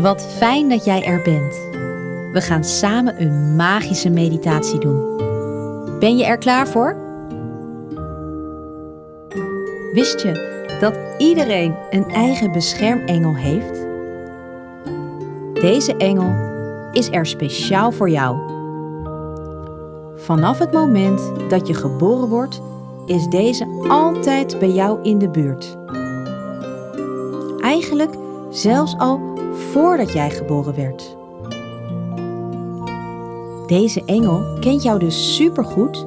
Wat fijn dat jij er bent. We gaan samen een magische meditatie doen. Ben je er klaar voor? Wist je dat iedereen een eigen beschermengel heeft? Deze engel is er speciaal voor jou. Vanaf het moment dat je geboren wordt, is deze altijd bij jou in de buurt. Eigenlijk zelfs al voordat jij geboren werd. Deze engel kent jou dus supergoed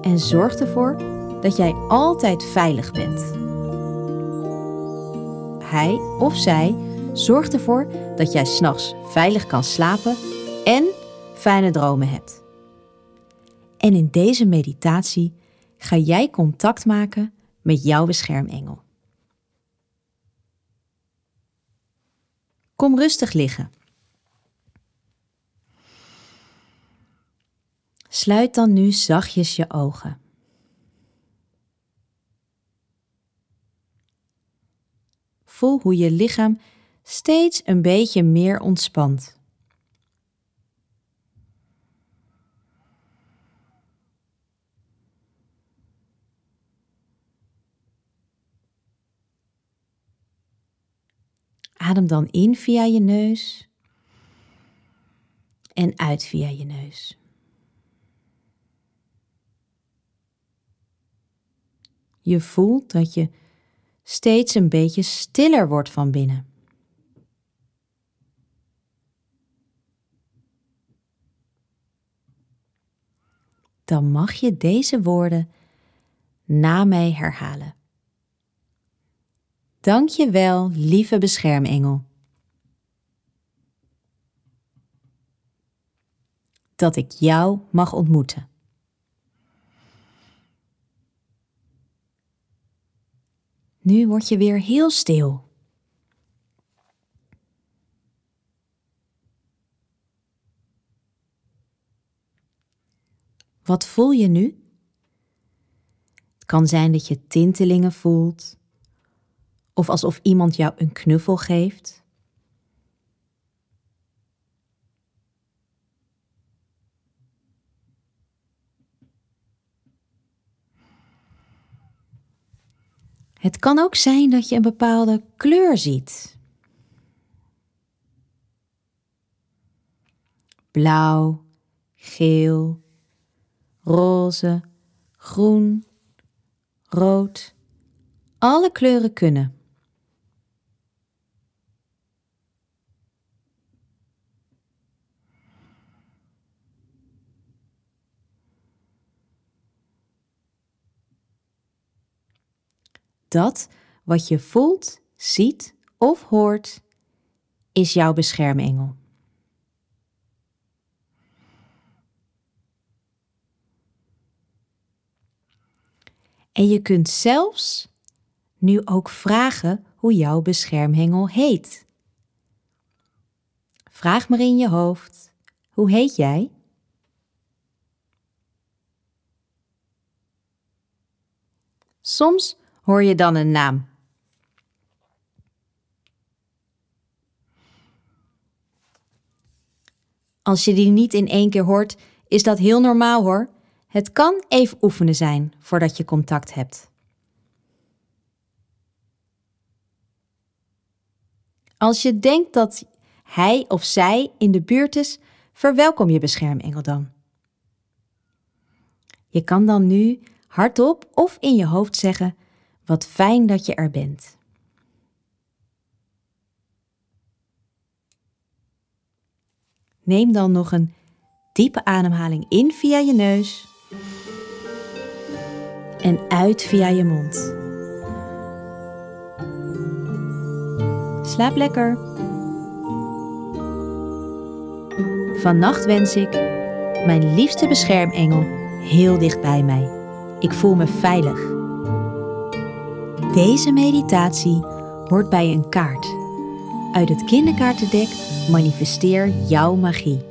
en zorgt ervoor dat jij altijd veilig bent. Hij of zij zorgt ervoor dat jij s'nachts veilig kan slapen en fijne dromen hebt. En in deze meditatie ga jij contact maken met jouw beschermengel. Kom rustig liggen. Sluit dan nu zachtjes je ogen. Voel hoe je lichaam steeds een beetje meer ontspant. Adem dan in via je neus en uit via je neus. Je voelt dat je steeds een beetje stiller wordt van binnen. Dan mag je deze woorden na mij herhalen. Dank je wel, lieve beschermengel. Dat ik jou mag ontmoeten. Nu word je weer heel stil. Wat voel je nu? Het kan zijn dat je tintelingen voelt of alsof iemand jou een knuffel geeft. Het kan ook zijn dat je een bepaalde kleur ziet. Blauw, geel, roze, groen, rood. Alle kleuren kunnen. Dat wat je voelt, ziet of hoort, is jouw beschermengel. En je kunt zelfs nu ook vragen hoe jouw beschermengel heet. Vraag maar in je hoofd: hoe heet jij? Soms hoor je dan een naam. Als je die niet in één keer hoort, is dat heel normaal hoor. Het kan even oefenen zijn voordat je contact hebt. Als je denkt dat hij of zij in de buurt is, verwelkom je beschermengel dan. Je kan dan nu hardop of in je hoofd zeggen: wat fijn dat je er bent. Neem dan nog een diepe ademhaling in via je neus en uit via je mond. Slaap lekker. Vannacht wens ik mijn liefste beschermengel heel dicht bij mij. Ik voel me veilig. Deze meditatie hoort bij een kaart. Uit het kinderkaartendek manifesteer jouw magie.